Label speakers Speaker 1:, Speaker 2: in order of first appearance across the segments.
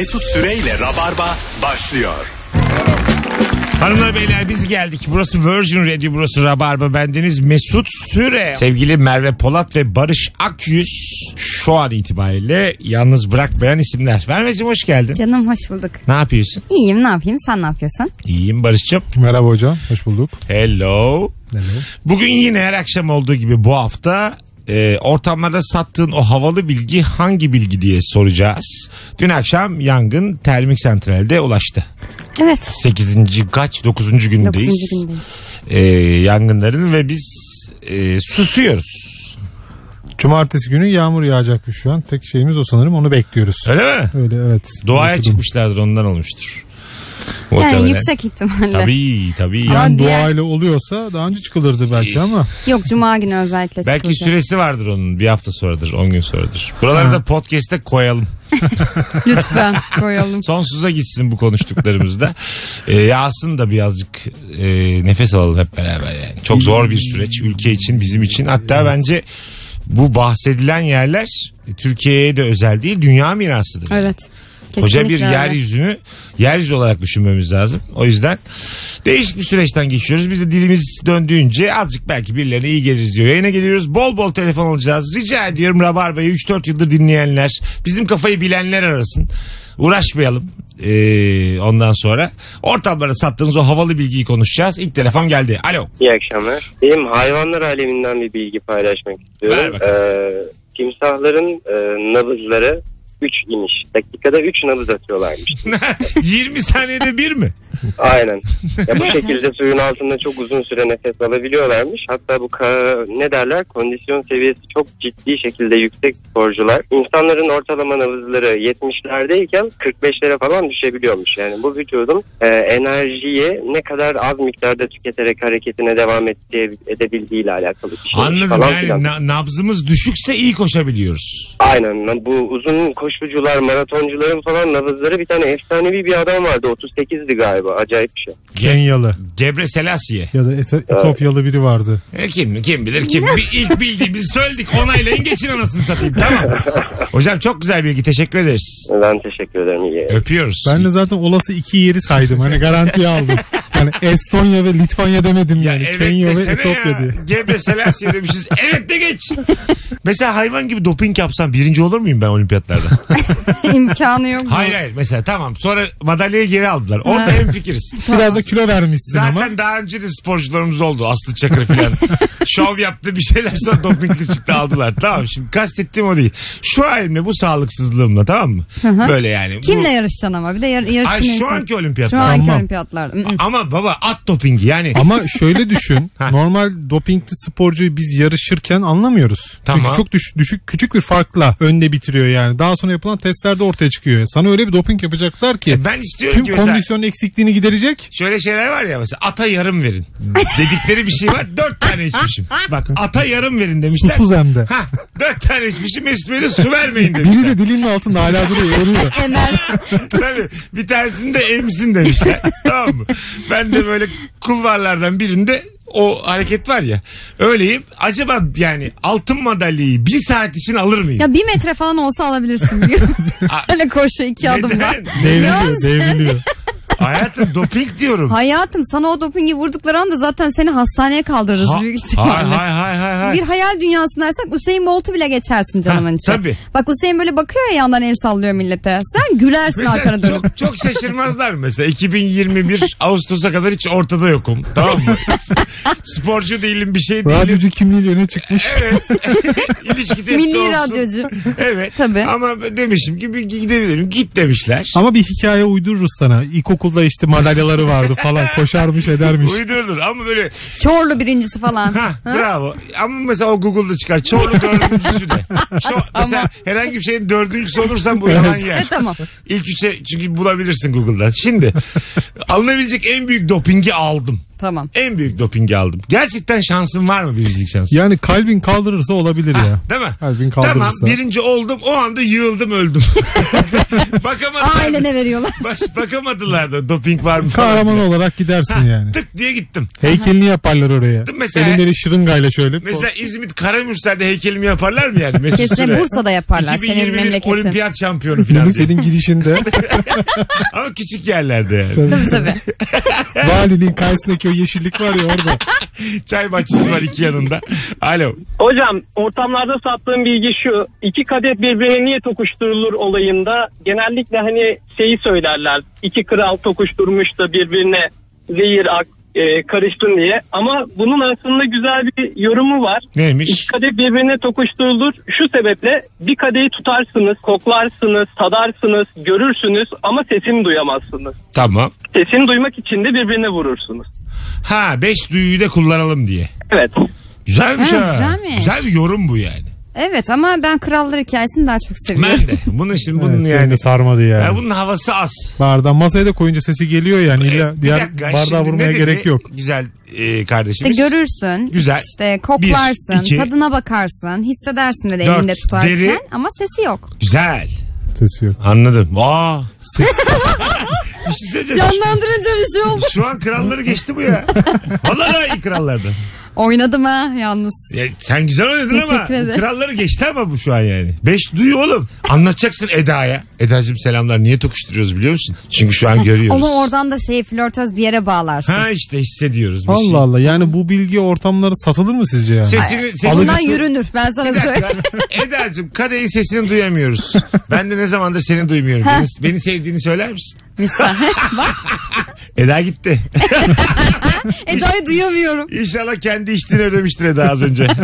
Speaker 1: Mesut Süreyle Rabarba başlıyor.
Speaker 2: Hanımlar beyler biz geldik. Burası Virgin Radio, burası Rabarba. Bendeniz Mesut Süre. Sevgili Merve Polat ve Barış Akyüz şu an itibariyle yalnız bırakmayan isimler. Merveciğim hoş geldin.
Speaker 3: Canım hoş bulduk.
Speaker 2: Ne yapıyorsun?
Speaker 3: İyiyim ne yapayım sen ne yapıyorsun?
Speaker 2: İyiyim Barış'cığım.
Speaker 4: Merhaba hocam, hoş bulduk.
Speaker 2: Hello. Bugün yine her akşam olduğu gibi bu hafta e, ortamlarda sattığın o havalı bilgi hangi bilgi diye soracağız. Dün akşam yangın termik santralde ulaştı.
Speaker 3: Evet.
Speaker 2: 8. kaç 9. gündeyiz.
Speaker 3: Dokuzuncu gündeyiz.
Speaker 2: E, yangınların ve biz e, susuyoruz.
Speaker 4: Cumartesi günü yağmur yağacakmış şu an. Tek şeyimiz o sanırım onu bekliyoruz.
Speaker 2: Öyle mi?
Speaker 4: Öyle evet.
Speaker 2: Doğaya
Speaker 4: Okudum.
Speaker 2: çıkmışlardır ondan olmuştur.
Speaker 3: Yani yüksek ihtimalle.
Speaker 2: Tabii tabii.
Speaker 3: Ama
Speaker 4: Yani
Speaker 3: diğer-
Speaker 4: doğayla oluyorsa daha önce çıkılırdı belki ama.
Speaker 3: Yok cuma günü özellikle
Speaker 2: Belki
Speaker 3: çıkılacak.
Speaker 2: süresi vardır onun. Bir hafta sonradır, 10 gün sonradır. Buraları da podcast'e koyalım.
Speaker 3: Lütfen koyalım.
Speaker 2: Sonsuza gitsin bu konuştuklarımızda. Ee, yağsın da birazcık e, nefes alalım hep beraber yani. Çok zor bir süreç ülke için, bizim için. Hatta bence bu bahsedilen yerler e, Türkiye'ye de özel değil, dünya mirasıdır.
Speaker 3: Evet.
Speaker 2: Koca bir
Speaker 3: Kesinlikle öyle.
Speaker 2: yeryüzünü yeryüzü olarak düşünmemiz lazım. O yüzden değişik bir süreçten geçiyoruz. Biz de dilimiz döndüğünce azıcık belki birilerine iyi geliriz diyor. Yayına geliyoruz. Bol bol telefon alacağız. Rica ediyorum Rabarba'yı 3-4 yıldır dinleyenler, bizim kafayı bilenler arasın. Uğraşmayalım. Ee, ondan sonra ortamlarda sattığınız o havalı bilgiyi konuşacağız. İlk telefon geldi. Alo.
Speaker 5: İyi akşamlar. Benim hayvanlar aleminden bir bilgi paylaşmak
Speaker 2: Ver
Speaker 5: istiyorum.
Speaker 2: bakalım.
Speaker 5: Ee, timsahların e, nabızları 3 iniş. Dakikada 3 nabız atıyorlarmış.
Speaker 2: 20 saniyede bir mi?
Speaker 5: Aynen. Ya bu şekilde suyun altında çok uzun süre nefes alabiliyorlarmış. Hatta bu ka- ne derler kondisyon seviyesi çok ciddi şekilde yüksek sporcular. İnsanların ortalama nabızları 70'lerdeyken 45'lere falan düşebiliyormuş. Yani bu vücudun e, enerjiyi ne kadar az miktarda tüketerek hareketine devam ede- edebildiğiyle alakalı bir şey.
Speaker 2: Anladım
Speaker 5: falan
Speaker 2: yani na- nabzımız düşükse iyi koşabiliyoruz.
Speaker 5: Aynen bu uzun koşucular maratoncuların falan nabızları bir tane efsanevi bir adam vardı 38'di galiba acayip bir şey.
Speaker 4: Kenyalı
Speaker 2: Gebre Selassie.
Speaker 4: ya da Eto- Etopyalı biri vardı.
Speaker 2: E kim kim bilir kim. Bir ilk bildiğimizi söyledik. Onaylayın geçin anasını satayım. Tamam. Hocam çok güzel bilgi. Teşekkür ederiz.
Speaker 5: Ben teşekkür ederim iyi.
Speaker 2: Öpüyoruz.
Speaker 4: Ben de zaten olası iki yeri saydım. Hani garantiye aldım. Hani Estonya ve Litvanya demedim yani.
Speaker 2: evet
Speaker 4: Kenya ve
Speaker 2: desene
Speaker 4: Etopya
Speaker 2: ya.
Speaker 4: diye.
Speaker 2: Gebre Selassie demişiz. Evet de geç. Mesela hayvan gibi doping yapsam birinci olur muyum ben olimpiyatlarda?
Speaker 3: İmkanı yok. mu?
Speaker 2: hayır hayır. Mesela tamam. Sonra madalyayı geri aldılar. Orada hem fikiriz.
Speaker 4: Biraz da kilo vermişsin
Speaker 2: Zaten
Speaker 4: ama.
Speaker 2: daha önce de sporcularımız oldu. Aslı Çakır filan. Şov yaptı bir şeyler sonra dopingli çıktı aldılar. Tamam şimdi kastettiğim o değil. Şu halimle bu sağlıksızlığımla tamam mı? Böyle yani. Bu-
Speaker 3: Kimle yarışacaksın ama bir de yar- yarışın
Speaker 2: Ay şu anki
Speaker 3: Şu
Speaker 2: olimpiyatlar.
Speaker 3: anki
Speaker 4: Tamam.
Speaker 3: olimpiyatlar. Mm.
Speaker 2: Baba at dopingi yani.
Speaker 4: Ama şöyle düşün. Normal dopingli sporcuyu biz yarışırken anlamıyoruz.
Speaker 2: Tamam.
Speaker 4: Çünkü çok düş- düşük küçük bir farkla önde bitiriyor yani. Daha sonra yapılan testlerde ortaya çıkıyor. Sana öyle bir doping yapacaklar ki
Speaker 2: E ben istiyorum
Speaker 4: tüm
Speaker 2: ki mesela
Speaker 4: kondisyon eksikliğini giderecek.
Speaker 2: şöyle şeyler var ya mesela ata yarım verin. Dedikleri bir şey var. Dört tane içmişim. Bak ata yarım verin demişler.
Speaker 4: Susuz hem de.
Speaker 2: Ha, dört tane içmişim Mesut Bey'de su vermeyin
Speaker 4: Biri
Speaker 2: demişler.
Speaker 4: de dilinin altında hala duruyor.
Speaker 3: Emersin.
Speaker 2: Tabii bir tanesini de emsin demişler. tamam mı? Ben de böyle kulvarlardan birinde o hareket var ya. Öyleyim. Acaba yani altın madalyayı bir saat için alır mıyım?
Speaker 3: Ya bir metre falan olsa alabilirsin. Öyle koşuyor iki adımda.
Speaker 2: Neden?
Speaker 4: Devriliyor devriliyor.
Speaker 2: Hayatım doping diyorum.
Speaker 3: Hayatım sana o dopingi vurdukları anda zaten seni hastaneye kaldırırız
Speaker 2: Ha-
Speaker 3: büyük ihtimalle.
Speaker 2: hay hay hay hay. hay.
Speaker 3: Bir hayal dünyasındaysak Usain Bolt'u bile geçersin canımın içi.
Speaker 2: tabii.
Speaker 3: Bak Usain böyle bakıyor ya yandan el sallıyor millete. Sen gülersin
Speaker 2: Mesela
Speaker 3: arkana dönüp.
Speaker 2: çok, çok şaşırmazlar mesela 2021 Ağustos'a kadar hiç ortada yokum tamam mı? Sporcu değilim bir şey değilim.
Speaker 4: Radyocu kimliğiyle öne çıkmış.
Speaker 2: Evet. İlişki testi
Speaker 3: Milli
Speaker 2: olsun.
Speaker 3: radyocu.
Speaker 2: Evet.
Speaker 3: Tabii.
Speaker 2: Ama demişim ki bir gidebilirim. Git demişler.
Speaker 4: Ama bir hikaye uydururuz sana. İlkokulda işte madalyaları vardı falan. Koşarmış edermiş.
Speaker 2: Uydurdur ama böyle
Speaker 3: Çorlu birincisi falan.
Speaker 2: ha bravo. Ama mesela o Google'da çıkar. Çorlu dördüncüsü de. Ço- mesela herhangi bir şeyin dördüncüsü olursan bu yalan yer.
Speaker 3: E tamam.
Speaker 2: İlk üçe çünkü bulabilirsin Google'dan. Şimdi alınabilecek en büyük dopingi aldım.
Speaker 3: Tamam.
Speaker 2: En büyük dopingi aldım. Gerçekten şansın var mı birincilik şansı?
Speaker 4: Yani kalbin kaldırırsa olabilir ya.
Speaker 2: Değil mi?
Speaker 4: Kalbin
Speaker 2: Tamam
Speaker 4: kaldırırsa.
Speaker 2: birinci oldum o anda yığıldım öldüm. Bakamadılar.
Speaker 3: Ailene veriyorlar.
Speaker 2: Baş, bakamadılar da doping var mı falan.
Speaker 4: Kahraman
Speaker 2: diye.
Speaker 4: olarak gidersin yani.
Speaker 2: Tık diye gittim.
Speaker 4: Heykelini yaparlar oraya.
Speaker 2: Mesela-
Speaker 4: Elinleri şırıngayla şöyle.
Speaker 2: Mesela İzmit Karamürsel'de heykelimi yaparlar mı yani? Mesut
Speaker 3: Kesin. Bursa'da yaparlar. Senin
Speaker 2: 2020'nin
Speaker 3: memleketin.
Speaker 2: olimpiyat şampiyonu falan diye.
Speaker 4: Mümkünün girişinde
Speaker 2: Ama küçük yerlerde yani.
Speaker 3: Tabii tabii.
Speaker 4: valiliğin karşısındaki o yeşillik var ya orada.
Speaker 2: Çay bahçesi var iki yanında. Alo.
Speaker 6: Hocam ortamlarda sattığım bilgi şu. iki kadeh birbirine niye tokuşturulur olayında genellikle hani şeyi söylerler. İki kral tokuşturmuş da birbirine zehir ak, e, karıştın diye. Ama bunun aslında güzel bir yorumu var.
Speaker 2: Neymiş?
Speaker 6: İki kadeh birbirine tokuşturulur. Şu sebeple bir kadehi tutarsınız, koklarsınız, tadarsınız, görürsünüz ama sesini duyamazsınız.
Speaker 2: Tamam.
Speaker 6: Sesini duymak için de birbirine vurursunuz.
Speaker 2: Ha beş duyuyu da kullanalım diye.
Speaker 6: Evet.
Speaker 2: Güzelmiş
Speaker 3: Ha,
Speaker 2: ha.
Speaker 3: güzelmiş.
Speaker 2: Güzel bir yorum bu yani.
Speaker 3: Evet ama ben krallar hikayesini daha çok seviyorum.
Speaker 2: Ben de. Bunun şimdi bunun
Speaker 4: Evet,
Speaker 2: yani.
Speaker 4: yani sarmadı yani.
Speaker 2: Ya bunun havası az.
Speaker 4: Bardağı masaya da koyunca sesi geliyor yani. İlla
Speaker 2: Bir
Speaker 4: diğer
Speaker 2: dakika,
Speaker 4: bardağı
Speaker 2: şimdi
Speaker 4: vurmaya
Speaker 2: ne dedi
Speaker 4: gerek yok.
Speaker 2: Güzel e,
Speaker 3: İşte
Speaker 2: kardeşimiz.
Speaker 3: görürsün.
Speaker 2: Güzel.
Speaker 3: İşte koklarsın.
Speaker 2: Bir, iki.
Speaker 3: tadına bakarsın. Hissedersin de
Speaker 2: Dört,
Speaker 3: elinde tutarken.
Speaker 2: deri.
Speaker 3: Ama sesi yok.
Speaker 2: Güzel.
Speaker 4: Sesi yok.
Speaker 2: Anladım. Aa. bir şey söyleyeceğim.
Speaker 3: Canlandırınca bir şey oldu.
Speaker 2: Şu an kralları geçti bu ya. Vallahi daha iyi krallardan.
Speaker 3: Oynadım ha yalnız.
Speaker 2: Ya sen güzel oynadın ama
Speaker 3: Teşekkür ederim.
Speaker 2: kralları geçti ama bu şu an yani. Beş duyu oğlum. Anlatacaksın Eda'ya. Eda'cığım selamlar. Niye tokuşturuyoruz biliyor musun? Çünkü şu an görüyoruz.
Speaker 3: Onu oradan da şey flörtöz bir yere bağlarsın.
Speaker 2: Ha işte hissediyoruz. Bir
Speaker 4: Allah
Speaker 2: şey.
Speaker 4: Allah yani bu bilgi ortamları satılır mı sizce yani?
Speaker 2: Sesini, sesini
Speaker 3: Bundan yürünür ben sana söyleyeyim.
Speaker 2: Eda'cığım kadehin sesini duyamıyoruz. Ben de ne zamandır seni duymuyorum. Beni, beni sevdiğini söyler misin?
Speaker 3: Misal. Bak
Speaker 2: Eda gitti.
Speaker 3: Eda'yı duyamıyorum.
Speaker 2: İnşallah kendi içtiğini ödemiştir Eda az önce.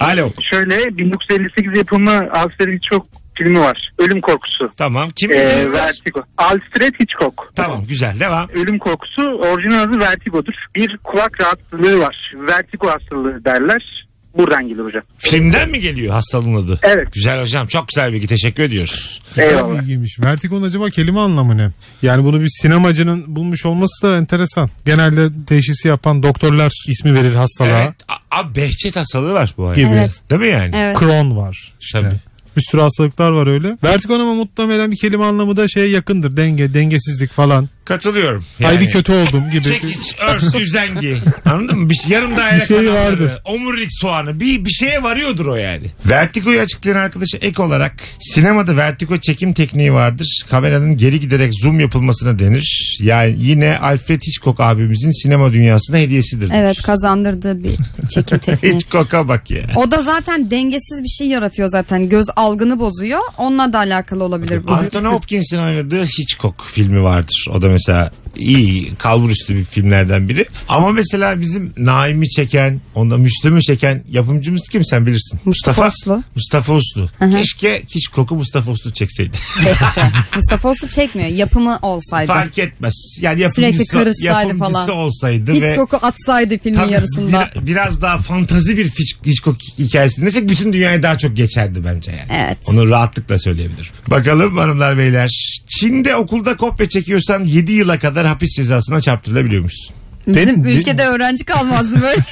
Speaker 2: Alo.
Speaker 7: Şöyle 1958 yapımı Alfred Hitchcock filmi var. Ölüm Korkusu.
Speaker 2: Tamam. Kim
Speaker 7: Ee? Vertigo. Alfred Hitchcock.
Speaker 2: Tamam güzel devam.
Speaker 7: Ölüm Korkusu orijinal adı Vertigo'dur. Bir kulak rahatsızlığı var. Vertigo hastalığı derler. Buradan gelir hocam.
Speaker 2: Filmden mi geliyor hastalığın adı?
Speaker 7: Evet.
Speaker 2: Güzel hocam çok güzel bilgi teşekkür ediyoruz.
Speaker 7: Eyvallah.
Speaker 4: bilgiymiş. Vertigo'nun acaba kelime anlamı ne? Yani bunu bir sinemacının bulmuş olması da enteresan. Genelde teşhisi yapan doktorlar ismi verir hastalığa
Speaker 2: Evet. A- Abi Behçet hastalığı var bu
Speaker 4: gibi.
Speaker 2: hayat.
Speaker 3: Evet.
Speaker 2: Değil mi yani?
Speaker 3: Evet.
Speaker 4: Crohn var işte.
Speaker 2: Tabii.
Speaker 4: Bir sürü hastalıklar var öyle. Vertigo ama muhtemelen bir kelime anlamı da şeye yakındır. Denge, dengesizlik falan.
Speaker 2: Katılıyorum.
Speaker 4: Ay bir kötü oldum gibi.
Speaker 2: Çekiç, örs, üzengi. Anladın mı? Bir, şey- yarım daire
Speaker 4: Bir şey
Speaker 2: kanalları,
Speaker 4: vardır.
Speaker 2: Omurilik soğanı. Bir, bir şeye varıyordur o yani. Vertigo'yu açıklayan arkadaşa ek olarak sinemada vertigo çekim tekniği vardır. Kameranın geri giderek zoom yapılmasına denir. Yani yine Alfred Hitchcock abimizin sinema dünyasına hediyesidir.
Speaker 3: Evet kazandırdığı bir çekim tekniği.
Speaker 2: Hitchcock'a bak ya.
Speaker 3: O da zaten dengesiz bir şey yaratıyor zaten. Göz algını bozuyor. Onunla da alakalı olabilir bu.
Speaker 2: Anthony Hopkins'in oynadığı Hitchcock filmi vardır. O da mesela iyi kalburüstü bir filmlerden biri. Ama mesela bizim Naim'i çeken, onda Müslüm'ü çeken yapımcımız kim sen bilirsin.
Speaker 3: Mustafa Uslu.
Speaker 2: Mustafa Uslu. Keşke Hitchcock'u Mustafa Uslu çekseydi.
Speaker 3: Keşke. Mustafa Olsu çekmiyor. Yapımı olsaydı.
Speaker 2: Fark etmez. Yani yapımcısı, yapımcısı
Speaker 3: falan.
Speaker 2: olsaydı
Speaker 3: Hiç
Speaker 2: ve
Speaker 3: koku atsaydı filmin
Speaker 2: Tabii
Speaker 3: yarısında.
Speaker 2: bir- biraz daha fantazi bir Hitch- Hitchcock hikayesi dinlesek bütün dünyaya daha çok geçerdi bence yani.
Speaker 3: Evet.
Speaker 2: Onu rahatlıkla söyleyebilirim. Bakalım hanımlar beyler. Çin'de okulda kopya çekiyorsan 7 yıla kadar hapis cezasına çarptırılabiliyormuşsun.
Speaker 3: Bizim
Speaker 4: mi?
Speaker 3: ülkede öğrenci kalmazdı böyle.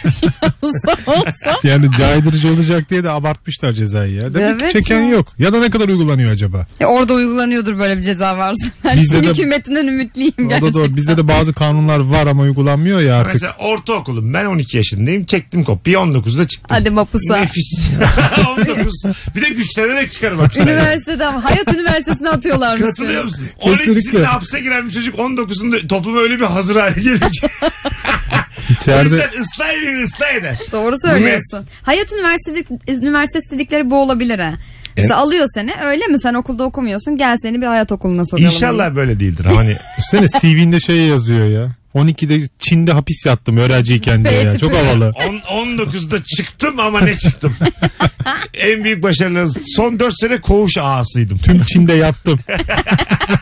Speaker 3: Olsa olsa.
Speaker 4: Yani caydırıcı olacak diye de abartmışlar cezayı ya. Demek ki
Speaker 3: Evet
Speaker 4: çeken
Speaker 3: ya.
Speaker 4: yok. Ya da ne kadar uygulanıyor acaba?
Speaker 3: E, orada uygulanıyordur böyle bir ceza varsa. Ben
Speaker 4: Bizde de-
Speaker 3: hükümetinden ümitliyim
Speaker 4: O da doğru. Bizde de bazı kanunlar var ama uygulanmıyor ya artık.
Speaker 2: Mesela ortaokulum ben 12 yaşındayım çektim kopyayı 19'da çıktım.
Speaker 3: Hadi mapusa.
Speaker 2: Nefis. 19. Bir de güçlenerek çıkarım hapishaneden.
Speaker 3: Üniversitede Hayat Üniversitesi'ne atıyorlar mısın?
Speaker 2: Katılıyor musun?
Speaker 4: Kesinlikle.
Speaker 2: 12'sinde hapse giren bir çocuk 19'unda topluma öyle bir hazır hale gelir ki. O
Speaker 4: İçeride
Speaker 2: yüzden ıslah eder, ıslah eder.
Speaker 3: Doğru söylüyorsun. Hayat Üniversitesi, Üniversitesi dedikleri bu olabilir ha. Mesela alıyor seni öyle mi sen okulda okumuyorsun gel seni bir hayat okuluna sokalım.
Speaker 2: İnşallah böyle değildir hani
Speaker 4: Üstüne CV'nde şey yazıyor ya. 12'de Çin'de hapis yattım öğrenciyken diye ya. Çok havalı.
Speaker 2: on- 19'da çıktım ama ne çıktım. en büyük başarılarınız son 4 sene koğuş ağasıydım.
Speaker 4: Tüm Çin'de yattım.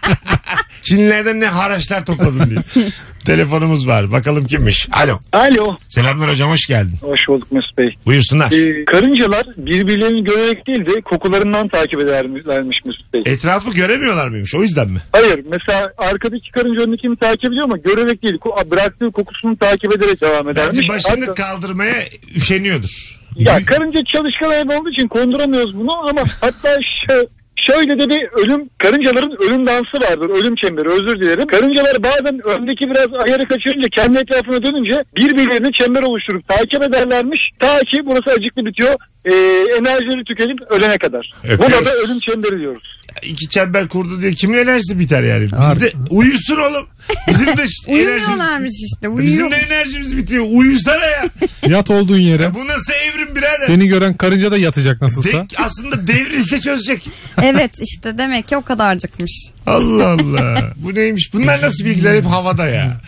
Speaker 2: Çinlilerden ne haraçlar topladım diye. Telefonumuz var. Bakalım kimmiş. Alo.
Speaker 8: Alo.
Speaker 2: Selamlar hocam hoş geldin.
Speaker 8: Hoş bulduk Mesut Bey.
Speaker 2: Buyursunlar.
Speaker 8: Ee, karıncalar birbirlerini görerek değil de kokularından takip ederlermiş Mesut Bey.
Speaker 2: Etrafı göremiyorlar mıymış o yüzden mi?
Speaker 8: Hayır mesela arkadaki karınca öndekini takip ediyor ama görerek değil. Ko- Bıraktığı kokusunu takip ederek devam edermiş.
Speaker 2: Bence başını
Speaker 8: Hatta-
Speaker 2: kaldırmaya üşeniyordur.
Speaker 8: ya karınca çalışkan hayvan olduğu için konduramıyoruz bunu ama hatta şö- Şöyle de bir ölüm, karıncaların ölüm dansı vardır. Ölüm çemberi özür dilerim. Karıncalar bazen öndeki biraz ayarı kaçırınca kendi etrafına dönünce birbirlerini çember oluşturup takip ederlermiş. Ta ki burası acıklı bitiyor. Ee, enerjileri tükenip ölene kadar.
Speaker 2: Öpüyoruz.
Speaker 8: Buna da ölüm çemberi diyoruz.
Speaker 2: İki çember kurdu diye kimin enerjisi biter yani? Bizde uyusun oğlum. Bizim de enerjimiz,
Speaker 3: Uyumuyorlarmış işte.
Speaker 2: bizim
Speaker 3: Uyuyor.
Speaker 2: de enerjimiz bitiyor. Uyusana ya.
Speaker 4: Yat olduğun yere.
Speaker 2: ya bu nasıl evrim birader?
Speaker 4: Seni gören karınca da yatacak nasılsa.
Speaker 2: De- aslında devrilse çözecek.
Speaker 3: Evet işte demek ki o kadarcıkmış.
Speaker 2: Allah Allah. Bu neymiş? Bunlar nasıl bilgiler hep havada ya.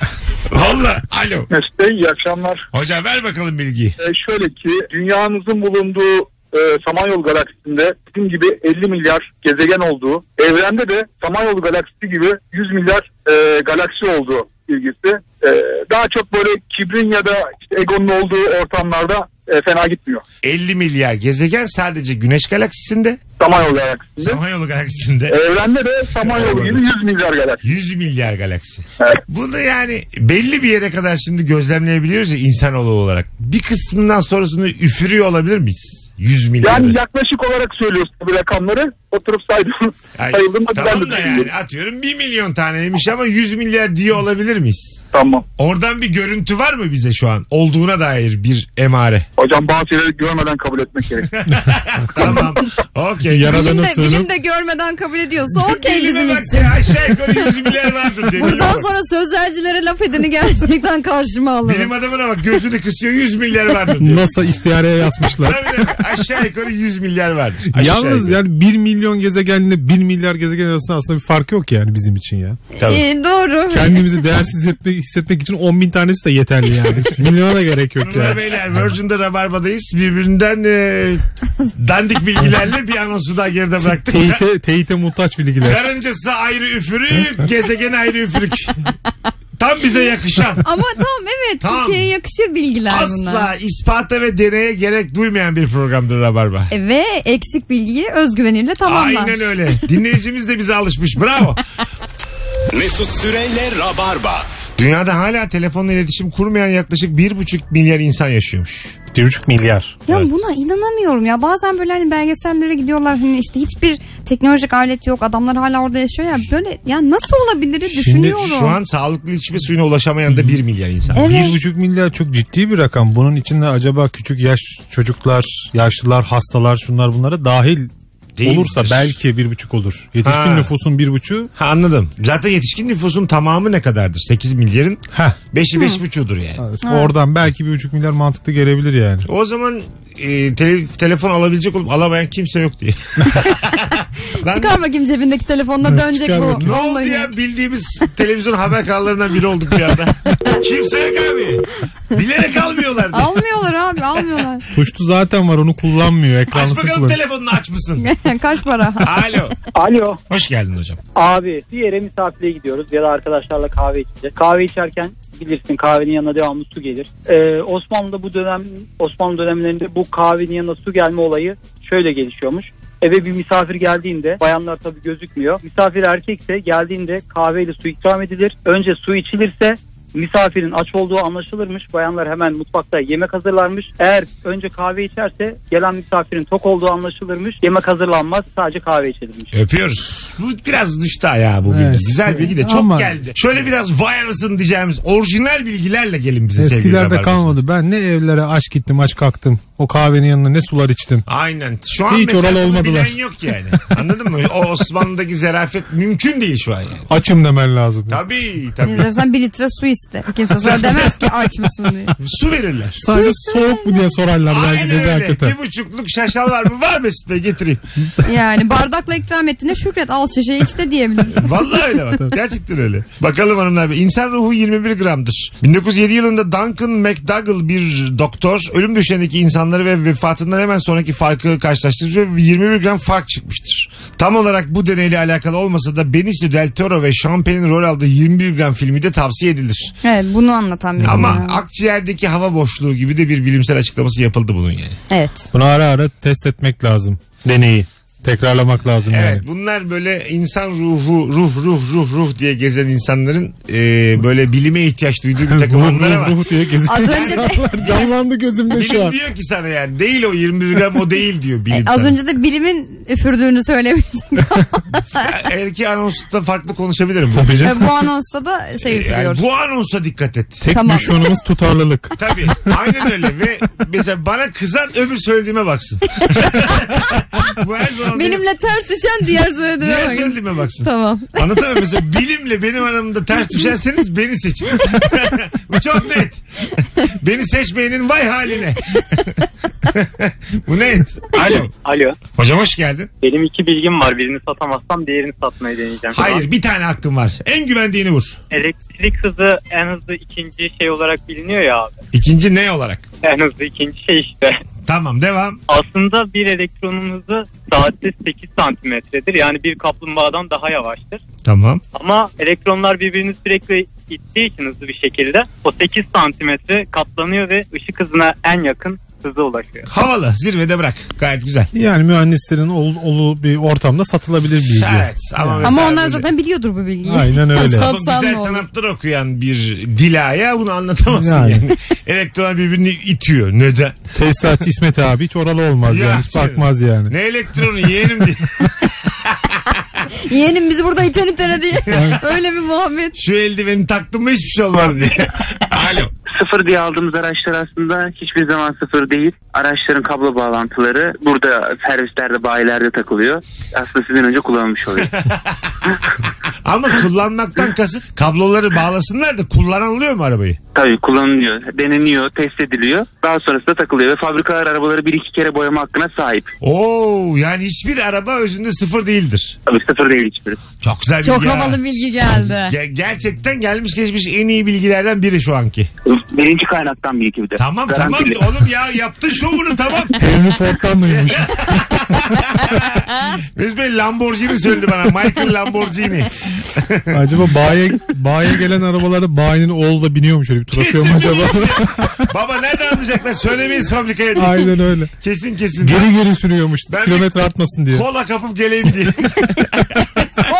Speaker 2: Valla. Alo.
Speaker 8: Mesut Bey iyi akşamlar.
Speaker 2: Hocam ver bakalım bilgiyi.
Speaker 8: Ee, şöyle ki dünyamızın bulunduğu e, Samanyolu galaksisinde bizim gibi 50 milyar gezegen olduğu, evrende de Samanyolu galaksisi gibi 100 milyar e, galaksi olduğu bilgisi. E, daha çok böyle kibrin ya da işte egonun olduğu ortamlarda e, fena gitmiyor.
Speaker 2: 50 milyar gezegen sadece Güneş galaksisinde.
Speaker 8: Samanyolu galaksisinde.
Speaker 2: Samanyolu galaksisinde.
Speaker 8: Evrende de Samanyolu gibi 100 milyar galaksi.
Speaker 2: 100 milyar galaksi.
Speaker 8: Evet.
Speaker 2: Bunu yani belli bir yere kadar şimdi gözlemleyebiliyoruz ya insanoğlu olarak. Bir kısmından sonrasını üfürüyor olabilir miyiz? 100 milyar.
Speaker 8: Yani yaklaşık olarak söylüyorsun bu rakamları. Oturup saydım.
Speaker 2: Ay,
Speaker 8: sayıldım. Ben
Speaker 2: tamam
Speaker 8: de
Speaker 2: da yani atıyorum 1 milyon taneymiş ama 100 milyar diye olabilir miyiz?
Speaker 8: Tamam.
Speaker 2: Oradan bir görüntü var mı bize şu an? Olduğuna dair bir emare.
Speaker 8: Hocam bazı şeyleri görmeden kabul etmek gerek.
Speaker 2: Tamam. Okey.
Speaker 4: Yaradanı
Speaker 3: Bilim de, bilim de görmeden kabul ediyorsa okey bizim için.
Speaker 2: ya, aşağı yukarı 100 milyar vardır. diye
Speaker 3: Buradan sonra sözlercilere laf edeni gerçekten karşıma alırım.
Speaker 2: Bilim adamına bak gözünü kısıyor 100 milyar vardır diyor.
Speaker 4: NASA istihareye yatmışlar.
Speaker 2: Tabii. aşağı yukarı 100 milyar vardır. Aşağı
Speaker 4: Yalnız
Speaker 2: yukarı.
Speaker 4: yani 1 milyon gezegenle 1 milyar gezegen arasında aslında bir fark yok yani bizim için ya.
Speaker 2: Tabii.
Speaker 3: Ee, doğru.
Speaker 4: Kendimizi değersiz hissetmek, hissetmek için 10 bin tanesi de yeterli yani. Milyona da gerek yok
Speaker 2: Hanımlar
Speaker 4: yani.
Speaker 2: beyler Virgin'de Rabarba'dayız. Birbirinden e, dandik bilgilerle bir anonsu daha geride bıraktık.
Speaker 4: Teyite, teyite muhtaç bilgiler.
Speaker 2: Karıncası ayrı üfürük, gezegen ayrı üfürük. Tam bize yakışan.
Speaker 3: Ama tamam evet
Speaker 2: Tamam.
Speaker 3: Türkiye'ye yakışır bilgiler bunlar.
Speaker 2: Asla ispata ve deneye gerek duymayan bir programdır Rabarba.
Speaker 3: E, Ve eksik bilgiyi özgüveniyle tamamlar.
Speaker 2: Aynen öyle. Dinleyicimiz de bize alışmış. Bravo.
Speaker 1: Mesut Süreyle Rabarba.
Speaker 2: Dünyada hala telefonla iletişim kurmayan yaklaşık 1,5 milyar insan yaşıyormuş.
Speaker 4: 1,5 milyar.
Speaker 3: Ya
Speaker 2: Evet.
Speaker 3: buna inanamıyorum ya. Bazen böyle hani belgesellere gidiyorlar hani işte hiçbir teknolojik alet yok. Adamlar hala orada yaşıyor ya. Böyle ya nasıl olabilir düşünüyorum.
Speaker 2: Şu an sağlıklı içme suyuna ulaşamayan da 1 milyar insan.
Speaker 3: Evet.
Speaker 4: 1,5 milyar çok ciddi bir rakam. Bunun içinde acaba küçük yaş çocuklar, yaşlılar, hastalar şunlar bunlara dahil
Speaker 2: Değildir.
Speaker 4: olursa belki 1,5 olur. Yetişkin
Speaker 2: Ha.
Speaker 4: nüfusun 1,5'u
Speaker 2: Ha, anladım. Zaten yetişkin nüfusun tamamı ne kadardır? 8 milyarın
Speaker 4: Heh.
Speaker 2: 5'i 5,5'udur yani.
Speaker 4: Oradan belki 1,5 milyar mantıklı gelebilir yani.
Speaker 2: O zaman e, tele- telefon alabilecek olup alamayan kimse yok diye. Ben-
Speaker 3: Çıkar bakayım cebindeki telefonla dönecek bu.
Speaker 4: bakayım.
Speaker 2: Ne oldu
Speaker 3: Vallahi.
Speaker 2: ya bildiğimiz televizyon haber kanallarından biri olduk bir anda. Kimse yok abi. Bilerek almıyorlardı.
Speaker 3: Almıyorlar abi almıyorlar.
Speaker 4: Tuşlu zaten var onu kullanmıyor.
Speaker 2: Aç
Speaker 4: Ekranlısı
Speaker 2: bakalım
Speaker 4: kullanıyor.
Speaker 2: telefonunu aç mısın?
Speaker 3: Kaç para?
Speaker 2: Alo.
Speaker 9: Alo
Speaker 2: Hoş geldin hocam.
Speaker 9: abi bir yere misafirliğe gidiyoruz ya da arkadaşlarla kahve içeceğiz. Kahve içerken bilirsin kahvenin yanına devamlı su gelir. Ee, Osmanlı'da bu dönem Osmanlı dönemlerinde bu kahvenin yanına su gelme olayı şöyle gelişiyormuş. Eve bir misafir geldiğinde bayanlar tabii gözükmüyor. Misafir erkekse geldiğinde kahveyle su ikram edilir. Önce su içilirse misafirin aç olduğu anlaşılırmış. Bayanlar hemen mutfakta yemek hazırlarmış. Eğer önce kahve içerse gelen misafirin tok olduğu anlaşılırmış. Yemek hazırlanmaz sadece kahve içilirmiş.
Speaker 2: Öpüyoruz. Bu biraz düştü ayağı bu bilgi.
Speaker 4: Evet.
Speaker 2: Güzel bilgi de çok
Speaker 4: Ama-
Speaker 2: geldi. Şöyle biraz vay anasını diyeceğimiz orijinal bilgilerle gelin bize sevgili
Speaker 4: Eskilerde
Speaker 2: Rabarbacılar.
Speaker 4: kalmadı. Ben ne evlere aç gittim aç kalktım. O kahvenin yanına ne sular içtim.
Speaker 2: Aynen. Şu an
Speaker 4: Hiç
Speaker 2: mesela
Speaker 4: oralı
Speaker 2: bunu
Speaker 4: olmadılar.
Speaker 2: bilen yok yani. Anladın mı? O Osmanlı'daki zerafet mümkün değil şu an yani.
Speaker 4: Açım demen lazım.
Speaker 2: Tabii tabii.
Speaker 3: İstersen bir litre su sütte. Kimse sana demez ki aç mısın diye.
Speaker 2: Su verirler.
Speaker 4: Sadece soğuk mu diye sorarlar belki
Speaker 2: Aynen öyle.
Speaker 4: nezaketen.
Speaker 2: Bir buçukluk şaşal var mı? Var Mesut Bey getireyim.
Speaker 3: Yani bardakla ikram ettiğine şükret al şişeyi iç de diyebilir.
Speaker 2: Vallahi öyle bak. Gerçekten öyle. Bakalım hanımlar. bey. İnsan ruhu 21 gramdır. 1907 yılında Duncan McDougall bir doktor ölüm döşeğindeki insanları ve vefatından hemen sonraki farkı karşılaştırmış ve 21 gram fark çıkmıştır. Tam olarak bu deneyle alakalı olmasa da Benicio del Toro ve Penn'in rol aldığı 21 gram filmi de tavsiye edilir.
Speaker 3: Evet bunu anlatan bir
Speaker 2: Ama
Speaker 3: film ya.
Speaker 2: akciğerdeki hava boşluğu gibi de bir bilimsel açıklaması yapıldı bunun yani.
Speaker 3: Evet.
Speaker 4: Bunu ara ara test etmek lazım. Deneyi. Tekrarlamak lazım
Speaker 2: Evet
Speaker 4: yani.
Speaker 2: bunlar böyle insan ruhu ruh ruh ruh ruh diye gezen insanların e, böyle bilime ihtiyaç duyduğu bir takım
Speaker 4: Ruh,
Speaker 2: anları
Speaker 4: ruh,
Speaker 2: var.
Speaker 4: ruh diye geziyor.
Speaker 3: Az önce de
Speaker 4: Canlandı gözümde şu
Speaker 2: Bilim
Speaker 4: an.
Speaker 2: diyor ki sana yani değil o 21 gram o değil diyor bilim
Speaker 3: E, az
Speaker 2: sana.
Speaker 3: önce de bilimin üfürdüğünü söylemiştim.
Speaker 2: Belki anonsta farklı konuşabilirim.
Speaker 4: Tabii
Speaker 3: E,
Speaker 4: canım.
Speaker 3: bu anonsta da şey üfürüyor.
Speaker 2: Yani bu anonsa dikkat et.
Speaker 4: Tek
Speaker 3: Tamam.
Speaker 4: düşmanımız tutarlılık.
Speaker 2: Tabii aynen öyle ve mesela bana kızan öbür söylediğime baksın. bu her zaman benim,
Speaker 3: Benimle ters düşen diğer söylediğime
Speaker 2: diğer
Speaker 3: bakın.
Speaker 2: söylediğime baksın.
Speaker 3: Tamam.
Speaker 2: Anlatamıyorum mesela bilimle benim aramda ters düşerseniz beni seçin. Bu çok net. Beni seçmeyenin vay haline. Bu net. Alo.
Speaker 10: Alo.
Speaker 2: Hocam hoş geldin.
Speaker 10: Benim iki bilgim var. Birini satamazsam diğerini satmayı deneyeceğim.
Speaker 2: Hayır bir tane hakkım var. En güvendiğini vur.
Speaker 10: Elektrik hızı en hızlı ikinci şey olarak biliniyor ya abi.
Speaker 2: İkinci ne olarak?
Speaker 10: En hızlı ikinci şey işte.
Speaker 2: Tamam devam.
Speaker 10: Aslında bir elektronun hızı saatte 8 santimetredir. Yani bir kaplumbağadan daha yavaştır.
Speaker 2: Tamam.
Speaker 10: Ama elektronlar birbirini sürekli ittiği için hızlı bir şekilde o 8 santimetre katlanıyor ve ışık hızına en yakın hıza ulaşıyor.
Speaker 2: Havalı zirvede bırak. Gayet güzel.
Speaker 4: Yani mühendislerin ol, olduğu bir ortamda satılabilir bilgi.
Speaker 2: Evet ama, mesela
Speaker 3: Ama onlar
Speaker 2: böyle-
Speaker 3: zaten biliyordur bu bilgiyi.
Speaker 4: Aynen öyle.
Speaker 2: Ama
Speaker 3: Satsan
Speaker 2: güzel
Speaker 3: ne olur?
Speaker 2: sanatlar okuyan bir dilaya bunu anlatamazsın yani.
Speaker 4: Yani.
Speaker 2: Elektron birbirini itiyor. Neden?
Speaker 4: Tesisatçı İsmet abi hiç oralı olmaz
Speaker 2: Ya
Speaker 4: yani. Hiç
Speaker 2: canım.
Speaker 4: bakmaz yani.
Speaker 2: Ne elektronu yeğenim diye.
Speaker 3: Yeğenim bizi burada iten itene diye. Öyle bir muhabbet.
Speaker 2: Şu eldiveni taktım mı hiçbir şey olmaz diye. Alo.
Speaker 11: Sıfır diye aldığımız araçlar aslında hiçbir zaman sıfır değil. Araçların kablo bağlantıları burada servislerde, bayilerde takılıyor. Aslında sizden önce kullanılmış oluyor.
Speaker 2: Ama kullanmaktan kasıt kabloları bağlasınlar da kullanılıyor mu arabayı?
Speaker 11: Tabii kullanılıyor, deneniyor, test ediliyor. Daha sonrasında takılıyor ve fabrikalar arabaları bir iki kere boyama hakkına sahip.
Speaker 2: Oo yani hiçbir araba özünde sıfır değildir.
Speaker 11: Tabii sıfır değil hiçbiri.
Speaker 2: Çok güzel bilgi
Speaker 3: Çok
Speaker 2: ha.
Speaker 3: havalı bilgi geldi.
Speaker 2: Ge- gerçekten gelmiş geçmiş en iyi bilgilerden biri şu anki.
Speaker 11: Birinci kaynaktan bir iki bir de.
Speaker 2: Tamam
Speaker 11: Garantili.
Speaker 2: tamam oğlum ya yaptın şovunu tamam.
Speaker 4: Henry Ford'dan duymuş.
Speaker 2: Mesut Bey Lamborghini söyledi bana. Michael Lamborghini.
Speaker 4: acaba bayiye, bayiye gelen arabalarda bayinin oğlu da biniyormuş öyle bir tur atıyor mu acaba?
Speaker 2: Baba nereden anlayacaklar? Söylemeyiz fabrikaya diye.
Speaker 4: Aynen öyle.
Speaker 2: Kesin kesin.
Speaker 4: Geri geri sürüyormuş.
Speaker 2: Ben
Speaker 4: kilometre artmasın diye.
Speaker 2: Kola kapıp geleyim diye.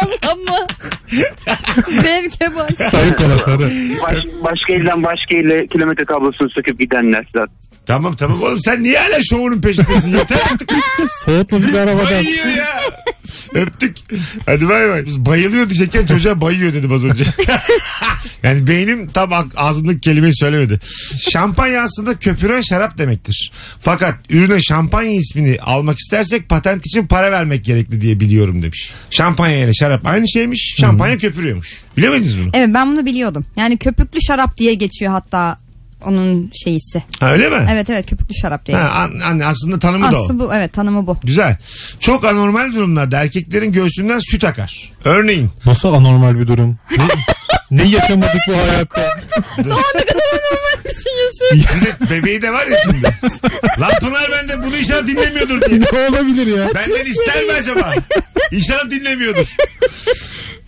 Speaker 3: Allah mı? Zevke bak.
Speaker 4: Sarı kola sarı.
Speaker 11: Baş, başka elden başka elle kilometre kablosunu söküp gidenler zaten.
Speaker 2: Tamam tamam oğlum sen niye hala şovunun peşindesin? Yeter artık.
Speaker 4: Soğutma bizi arabadan.
Speaker 2: Bayıyor ya. Öptük. Hadi bay bay. Biz bayılıyor diyecekken çocuğa bayıyor dedim az önce. yani beynim tam ak- ağzımdaki kelimeyi söylemedi. Şampanya aslında köpüren şarap demektir. Fakat ürüne şampanya ismini almak istersek patent için para vermek gerekli diye biliyorum demiş. Şampanya ile şarap aynı şeymiş. Şampanya köpürüyormuş. Biliyor muydunuz bunu?
Speaker 3: Evet ben bunu biliyordum. Yani köpüklü şarap diye geçiyor hatta onun şeyisi.
Speaker 2: Ha, öyle mi?
Speaker 3: Evet evet köpüklü şarap diye.
Speaker 2: Ha, an- an- aslında tanımı da o.
Speaker 3: Aslı bu evet tanımı bu.
Speaker 2: Güzel. Çok anormal durumlarda erkeklerin göğsünden süt akar. Örneğin
Speaker 4: Nasıl anormal bir durum? Ne, ne yaşamadık bu hayatta?
Speaker 3: Daha ne kadar normal bir şey yaşıyor.
Speaker 2: Bir de bebeği de var ya şimdi. Lan Pınar benden bunu inşallah dinlemiyordur diye.
Speaker 4: ne olabilir ya?
Speaker 2: Benden ister mi acaba? İnşallah dinlemiyordur.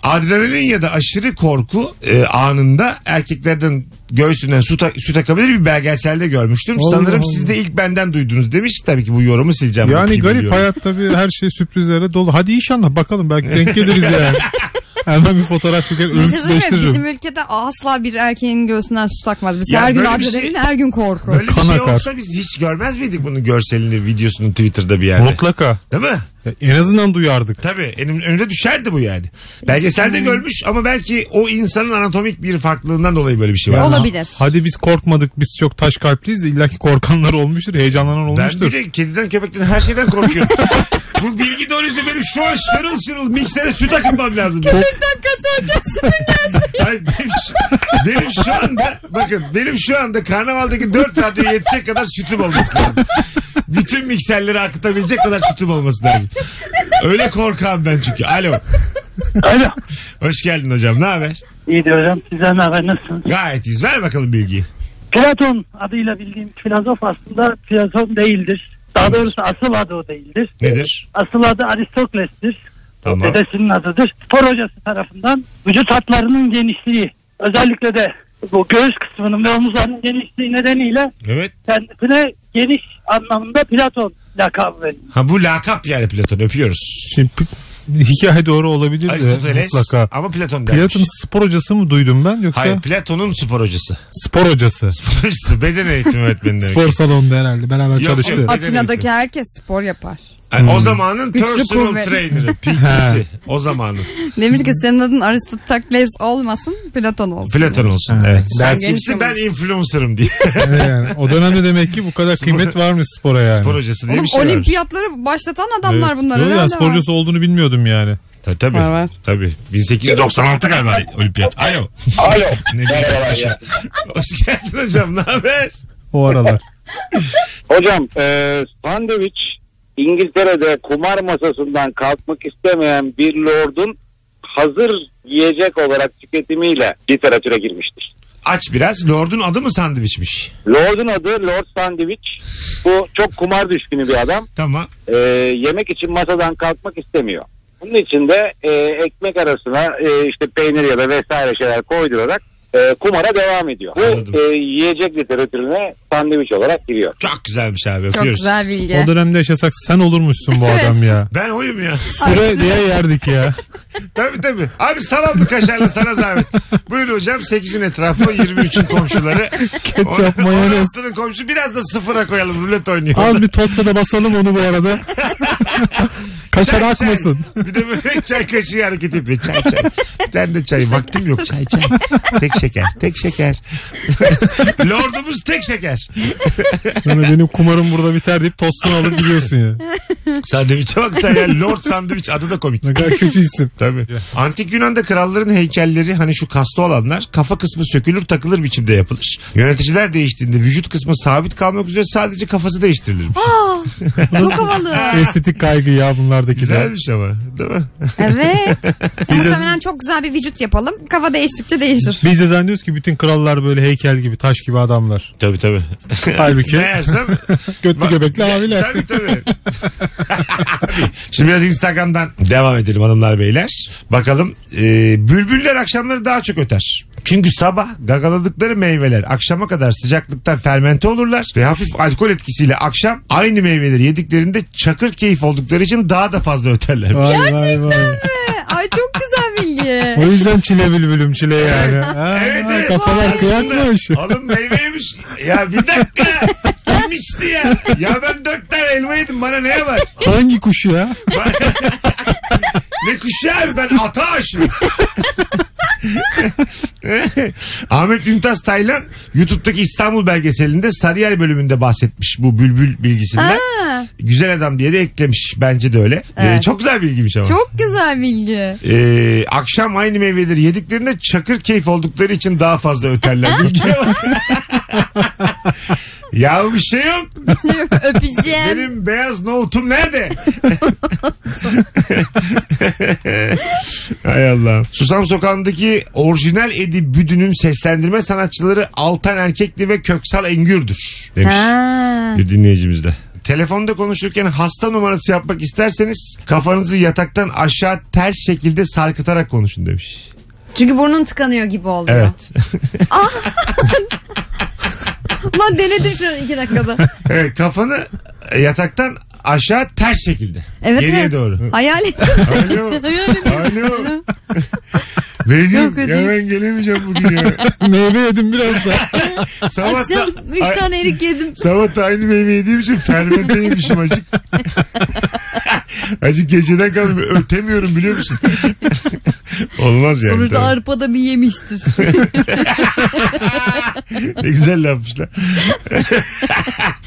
Speaker 2: Adrenalin ya da aşırı korku e, anında erkeklerden göğsünden su, ta- su takabilir bir belgeselde görmüştüm.
Speaker 4: Allah
Speaker 2: Sanırım
Speaker 4: Allah.
Speaker 2: siz de ilk benden duydunuz demiş. Tabii ki bu yorumu sileceğim.
Speaker 4: Yani garip
Speaker 2: biliyorum.
Speaker 4: hayat tabii her şey sürprizlere dolu. Hadi inşallah bakalım belki denk geliriz yani. Hemen bir fotoğraf çeker
Speaker 3: Bir şey
Speaker 4: ölümsüzleştiririm.
Speaker 3: Bizim ülkede asla bir erkeğin göğsünden su takmaz. Biz
Speaker 2: Ya
Speaker 3: her gün
Speaker 2: böyle bir
Speaker 3: adrenalin
Speaker 2: şey-
Speaker 3: her gün korku.
Speaker 2: Böyle bir
Speaker 4: Kan
Speaker 2: şey
Speaker 4: akar.
Speaker 2: olsa biz hiç görmez miydik bunun görselini, videosunu Twitter'da bir yerde?
Speaker 4: Mutlaka.
Speaker 2: Değil mi?
Speaker 4: Ya en azından duyardık.
Speaker 2: Tabii enim, önüne düşerdi bu yani. Belgeselde görmüş ama belki o insanın anatomik bir farklılığından dolayı böyle bir şey var.
Speaker 4: Yani
Speaker 3: Olabilir.
Speaker 4: Hadi biz korkmadık biz çok taş kalpliyiz de illaki korkanlar olmuştur heyecanlanan
Speaker 2: Ben
Speaker 4: olmuştur.
Speaker 2: bir de kediden köpekten her şeyden korkuyorum. bu bilgi doğruysa benim şu an şırıl şırıl miksere süt akıtmam lazım.
Speaker 3: Köpekten kaçarken sütün gelsin.
Speaker 2: Benim, Benim şu anda bakın benim şu anda karnavaldaki 4 radyoya yetecek kadar sütüm olması lazım. Bütün mikserleri akıtabilecek kadar sütüm olması lazım. Öyle korkağım ben çünkü. Alo.
Speaker 8: Alo.
Speaker 2: Hoş geldin hocam. Ne haber?
Speaker 8: İyidir hocam. Sizden ne haber? Nasılsınız?
Speaker 2: Gayet iyiyiz. Ver bakalım bilgiyi.
Speaker 8: Platon adıyla bildiğim filozof aslında Platon değildir. Daha doğrusu asıl adı o değildir.
Speaker 2: Nedir?
Speaker 8: Asıl adı Aristokles'tir.
Speaker 2: Tamam.
Speaker 8: Dedesinin adıdır. Spor hocası tarafından vücut hatlarının genişliği özellikle de bu göğüs kısmının ve omuzlarının genişliği nedeniyle
Speaker 2: Evet.
Speaker 8: kendisine geniş anlamında Platon lakabı verildi.
Speaker 2: Ha bu lakap yani Platon öpüyoruz.
Speaker 4: Şimdi p- hikaye doğru olabilir de
Speaker 2: Aristoteles
Speaker 4: mutlaka.
Speaker 2: ama Platon dermiş.
Speaker 4: Platon spor hocası mı duydum ben yoksa
Speaker 2: Hayır Platon'un spor hocası.
Speaker 4: spor hocası.
Speaker 2: Hocası beden eğitimi öğretmeni demek.
Speaker 4: Spor salonunda herhalde beraber
Speaker 2: Yok,
Speaker 4: çalıştı.
Speaker 2: yok.
Speaker 3: Atina'daki herkes spor yapar.
Speaker 2: Yani o zamanın
Speaker 3: Güçlü
Speaker 2: personal
Speaker 3: kuvvet.
Speaker 2: trainer'ı, PT'si. o zamanın.
Speaker 3: Demiş ki senin adın Aristoteles olmasın Platon olsun.
Speaker 2: Platon olsun.
Speaker 4: Ha.
Speaker 2: Evet. Sen kimsin ben influencer'ım diye.
Speaker 4: yani, o dönemde demek ki bu kadar kıymet varmış spora yani.
Speaker 2: Spor hocası diye
Speaker 3: Oğlum
Speaker 2: bir şey var.
Speaker 3: olimpiyatları başlatan adamlar
Speaker 2: Evet.
Speaker 3: bunlar.
Speaker 4: Yok ya
Speaker 3: herhalde
Speaker 4: spor
Speaker 3: var.
Speaker 4: hocası olduğunu bilmiyordum yani.
Speaker 2: Tabii tabii.
Speaker 3: Var, var.
Speaker 2: tabii. 1896 galiba olimpiyat. Alo.
Speaker 7: Alo.
Speaker 2: Ne diyeyim? Hoş geldin hocam. Ne haber?
Speaker 4: O aralar.
Speaker 7: Hocam e, sandviç İngiltere'de kumar masasından kalkmak istemeyen bir lordun hazır yiyecek olarak tüketimiyle literatüre girmiştir.
Speaker 2: Aç biraz. Lord'un adı mı sandviçmiş?
Speaker 7: Lord'un adı Lord Sandwich. Bu çok kumar düşkünü bir adam.
Speaker 2: Tamam.
Speaker 7: E, yemek için masadan kalkmak istemiyor. Bunun için de e, ekmek arasına e, işte peynir ya da vesaire şeyler koydurarak e, kumara devam ediyor.
Speaker 2: Anladım.
Speaker 7: Bu e, yiyecek literatürüne sandviç olarak giriyor.
Speaker 2: Çok güzelmiş abi.
Speaker 3: Çok
Speaker 2: Öpüyoruz.
Speaker 3: güzel bilgi.
Speaker 4: O dönemde yaşasak sen olurmuşsun bu adam ya.
Speaker 2: Ben oyum ya.
Speaker 4: Süre diye yerdik ya.
Speaker 2: tabii tabii. Abi salamlı kaşarlı sana zahmet. Buyurun hocam 8'in etrafı 23'ün komşuları.
Speaker 4: Ketçap, mayonez.
Speaker 2: 16'nın komşu biraz da sıfıra koyalım rulet oynuyor.
Speaker 4: Az bir tosta da basalım onu bu arada. Kaşar
Speaker 2: Çay,
Speaker 4: akmasın.
Speaker 2: çay. Bir de böyle çay kaşığı hareket yapıyor. Çay çay. Bir tane de çay. Vaktim yok. Çay çay. Tek şeker. Tek şeker. Lordumuz tek şeker.
Speaker 4: Yani benim kumarım burada biter deyip tostunu alıp gidiyorsun ya.
Speaker 2: Sandviçe bak sen ya. Lord sandviç adı da komik.
Speaker 4: Ne kadar kötü isim.
Speaker 2: Tabii. Antik Yunan'da kralların heykelleri hani şu kaslı olanlar kafa kısmı sökülür takılır biçimde yapılır. Yöneticiler değiştiğinde vücut kısmı sabit kalmak üzere sadece kafası değiştirilir.
Speaker 3: Çok havalı.
Speaker 4: Estetik kaygı ya bunlardaki de.
Speaker 2: Güzelmiş ama değil mi?
Speaker 3: Evet. Muhtemelen çok güzel bir vücut yapalım. Kafa değiştikçe değişir.
Speaker 4: Biz de zannediyoruz ki bütün krallar böyle heykel gibi taş gibi adamlar.
Speaker 2: Tabii tabii.
Speaker 4: Halbuki
Speaker 2: Meğersem
Speaker 4: götlü göbekli abiler.
Speaker 2: Tabii tabii. Şimdi biraz Instagram'dan devam edelim hanımlar beyler. Bakalım e, bülbüller akşamları daha çok öter. Çünkü sabah gagaladıkları meyveler akşama kadar sıcaklıktan fermente olurlar ve hafif alkol etkisiyle akşam aynı meyveleri yediklerinde çakır keyif oldukları için daha da fazla öterler.
Speaker 4: Vay vay vay.
Speaker 3: Ay çok güzel bilgi.
Speaker 4: O yüzden çile bülbülüm çile yani. Ha,
Speaker 2: Evet, evet.
Speaker 4: Kafalar kıyakmış.
Speaker 2: Alın meyveymiş. Ya bir dakika. Kim içti ya? Ya ben dört tane elma yedim bana neye var?
Speaker 4: Hangi kuş ya?
Speaker 2: ne kuşu abi ben ata aşığım. Ahmet Üntas Taylan YouTube'daki İstanbul belgeselinde Sarıyer bölümünde bahsetmiş bu bülbül bilgisinden.
Speaker 3: Ha,
Speaker 2: Güzel adam diye de eklemiş. Bence de öyle. Ee,
Speaker 3: Evet.
Speaker 2: çok güzel bilgiymiş ama.
Speaker 3: çok güzel bilgi.
Speaker 2: Ee, akşam aynı meyveleri yediklerinde çakır keyif oldukları için daha fazla öterler. Bilgiye bak. ya bir şey yok.
Speaker 3: Öpeceğim.
Speaker 2: Benim beyaz nohutum nerede? Hay Allah. Susam Sokağı'ndaki orijinal Edi Büdü'nün seslendirme sanatçıları Altan Erkekli ve Köksal Engür'dür demiş
Speaker 3: Ha.
Speaker 2: bir dinleyicimiz de. Telefonda konuşurken hasta numarası yapmak isterseniz kafanızı yataktan aşağı ters şekilde sarkıtarak konuşun demiş.
Speaker 3: Çünkü burnun tıkanıyor gibi oluyor.
Speaker 2: Evet.
Speaker 3: Lan denedim şu an iki dakikada.
Speaker 2: evet kafanı yataktan aşağı ters şekilde.
Speaker 3: Evet,
Speaker 2: Geriye
Speaker 3: evet.
Speaker 2: doğru.
Speaker 3: Hayal et.
Speaker 2: Alo. Alo.
Speaker 3: Hadi.
Speaker 2: ya ben gelemeyeceğim bugün ya.
Speaker 4: Meyve yedim biraz da.
Speaker 2: Sabah
Speaker 3: Akşam
Speaker 2: da,
Speaker 3: üç
Speaker 2: Ay-
Speaker 3: tane erik yedim.
Speaker 2: sabah da aynı meyve yediğim için fermente yemişim acık. acık geceden kaldım. Ötemiyorum biliyor musun? Olmaz yani.
Speaker 3: Sonuçta
Speaker 2: tabii.
Speaker 3: arpada bir yemiştir.
Speaker 2: Ne güzel yapmışlar.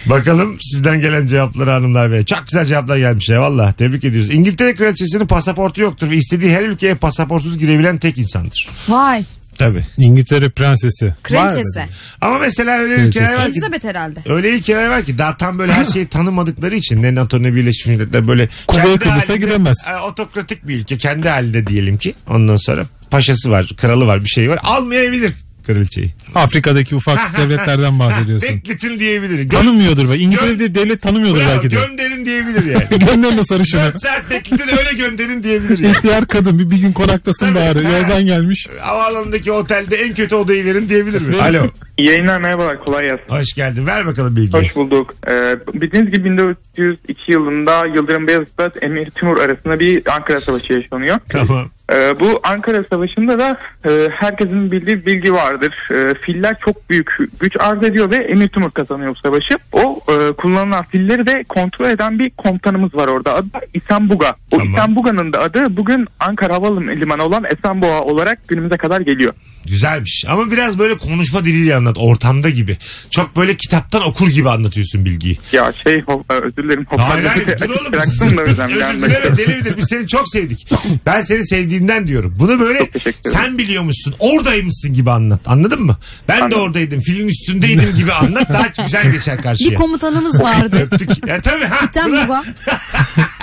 Speaker 2: Bakalım sizden gelen cevapları hanımlar ve çok güzel cevaplar gelmiş ya valla tebrik ediyoruz. İngiltere kraliçesinin pasaportu yoktur ve istediği her ülkeye pasaportsuz girebilen tek insandır.
Speaker 3: Vay.
Speaker 2: Tabii.
Speaker 4: İngiltere prensesi.
Speaker 3: Kraliçesi.
Speaker 2: Ama mesela öyle
Speaker 4: Kraliçesi.
Speaker 2: ülkeler var ki
Speaker 3: Elizabeth herhalde.
Speaker 2: Öyle ülkeler var ki daha tam böyle her şeyi tanımadıkları için ne NATO ne Birleşmiş Milletler böyle
Speaker 4: Kuzey
Speaker 2: kendi
Speaker 4: Kıbrıs'a
Speaker 2: halinde,
Speaker 4: gidemez.
Speaker 2: e, otokratik bir ülke kendi halinde diyelim ki ondan sonra paşası var kralı var bir şey var almayabilir kraliçeyi.
Speaker 4: Afrika'daki ufak devletlerden bahsediyorsun.
Speaker 2: Bekletin diyebilir. Gö-
Speaker 4: Tanımıyordur be. İngiltere devlet tanımıyordur
Speaker 2: Bravo,
Speaker 4: belki de.
Speaker 2: gönderin diyebilir yani.
Speaker 4: Gönderme sarışını.
Speaker 2: 4 saat bekletin öyle gönderin diyebilir yani.
Speaker 4: İhtiyar kadın bir, bir gün konaktasın bari. Yoldan gelmiş.
Speaker 2: Havaalanındaki otelde en kötü odayı verin diyebilir mi? Alo.
Speaker 12: İyi yayınlar merhabalar kolay gelsin.
Speaker 2: Hoş geldin. Ver bakalım bilgiyi.
Speaker 12: Hoş bulduk. Ee, bildiğiniz gibi 1402 yılında Yıldırım Beyazıt'la Emir Timur arasında bir Ankara Savaşı yaşanıyor.
Speaker 2: Tamam.
Speaker 12: Ee, bu Ankara Savaşı'nda da e, herkesin bildiği bilgi vardır. E, filler çok büyük güç arz ediyor ve Emir Timur kazanıyor bu savaşı. O e, kullanılan filleri de kontrol eden bir komutanımız var orada. Adı da İsenbuga. O
Speaker 2: Tamam.
Speaker 12: İsenbuga'nın da adı bugün Ankara Havalimanı olan Esenboğa olarak günümüze kadar geliyor.
Speaker 2: Güzelmiş. Ama biraz böyle konuşma diliyle anlat. Ortamda gibi. Çok böyle kitaptan okur gibi anlatıyorsun bilgiyi.
Speaker 12: Ya şey e, özür dilerim.
Speaker 2: Hayır hayır dur oğlum.
Speaker 12: bıraktım da bir
Speaker 2: Özür dileme deli midir? Biz seni çok sevdik. Ben seni sevdiğimden diyorum. Bunu böyle sen biliyormuşsun. Oradaymışsın gibi anlat. Anladın mı? Ben de
Speaker 12: Anladım.
Speaker 2: oradaydım. Filin üstündeydim gibi anlat. Daha güzel geçer
Speaker 3: Bir
Speaker 2: karşıya.
Speaker 3: komutanımız vardı.
Speaker 2: Öptük. Ya tabii ha.
Speaker 3: Titan Buga.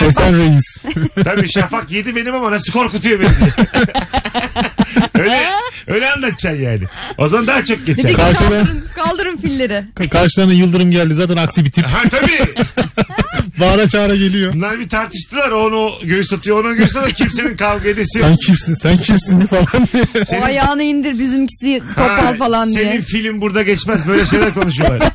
Speaker 4: Esen Reis.
Speaker 2: Tabii Şafak yedi benim ama nasıl korkutuyor beni diye. öyle, öyle anlatacaksın yani. O zaman daha çok geçer.
Speaker 4: Karşıda-
Speaker 3: kaldırın, kaldırın filleri.
Speaker 4: Karşılarına Yıldırım geldi. Zaten aksi bir tip.
Speaker 2: Ha tabii.
Speaker 4: Bağıra çağıra geliyor.
Speaker 2: Bunlar bir tartıştılar. Onu göğüs atıyor, onu göğüs atıyor. Kimsenin kavga edesi yok.
Speaker 4: Sen kimsin? Sen kimsin falan diye.
Speaker 3: O ayağını indir bizimkisi
Speaker 2: Ha,
Speaker 3: topal falan
Speaker 2: Senin
Speaker 3: diye.
Speaker 2: film burada geçmez. Böyle şeyler konuşuyorlar.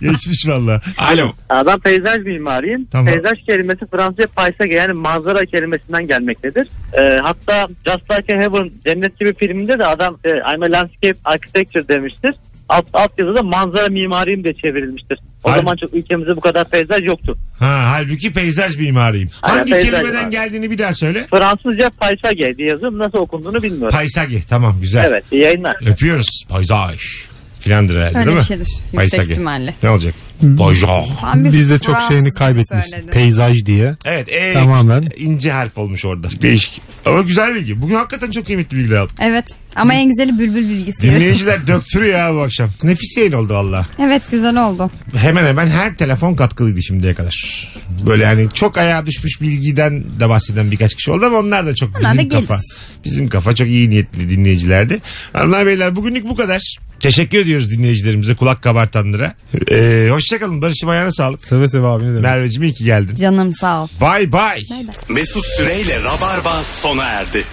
Speaker 2: Geçmiş valla. Alo.
Speaker 13: Ben peyzaj mimariyim.
Speaker 2: Tamam.
Speaker 13: Peyzaj kelimesi Fransızca paysage yani manzara kelimesinden gelmektedir. Ee, hatta Just Like a Heaven Cennet gibi filminde de adam e, I'm a landscape architecture demiştir. Alt, alt yazıda manzara mimariyim de çevrilmiştir. O
Speaker 2: Hayır.
Speaker 13: zaman çok ülkemizde bu kadar peyzaj yoktu.
Speaker 2: Ha, halbuki peyzaj mimarıyım.
Speaker 13: Aynen,
Speaker 2: Hangi
Speaker 13: peyzaj
Speaker 2: kelimeden
Speaker 13: var.
Speaker 2: geldiğini bir daha söyle.
Speaker 13: Fransızca paysage diye yazıyorum. Nasıl okunduğunu bilmiyorum.
Speaker 2: Paysage. Tamam güzel.
Speaker 13: Evet iyi yayınlar.
Speaker 2: Öpüyoruz. Payzaj. Filandır herhalde
Speaker 3: Öyle
Speaker 2: değil mi?
Speaker 3: şeydir. Yüksek
Speaker 2: Paysage.
Speaker 3: ihtimalle.
Speaker 2: Ne olacak?
Speaker 3: Tam bir
Speaker 4: Biz de çok
Speaker 3: Fransız
Speaker 4: şeyini kaybetmiş.
Speaker 3: söyledi.
Speaker 4: Peyzaj diye.
Speaker 2: Evet. E,
Speaker 4: Tamamen.
Speaker 2: ince harf olmuş orada. Değişik. Ama güzel bilgi. Bugün hakikaten çok kıymetli bilgiler aldık.
Speaker 3: Evet ama en güzeli bülbül bilgisi.
Speaker 2: Dinleyiciler döktürüyor ya bu akşam. Nefis yayın oldu valla.
Speaker 3: Evet güzel oldu.
Speaker 2: Hemen hemen her telefon katkılıydı şimdiye kadar. Böyle yani çok ayağa düşmüş bilgiden de bahseden birkaç kişi oldu ama onlar da çok
Speaker 3: Onlar da
Speaker 2: bizim
Speaker 3: gelir.
Speaker 2: kafa. Bizim kafa çok iyi niyetli dinleyicilerdi. Hanımlar beyler bugünlük bu kadar. Teşekkür ediyoruz dinleyicilerimize kulak kabartanlara. Ee, hoşçakalın Barış'ım ayağına sağlık.
Speaker 4: Seve seve abi ne demek.
Speaker 2: Merveciğim iyi ki geldin.
Speaker 3: Canım sağ ol.
Speaker 2: Bye bye.
Speaker 1: Mesut Süreyle Rabarba sona erdi.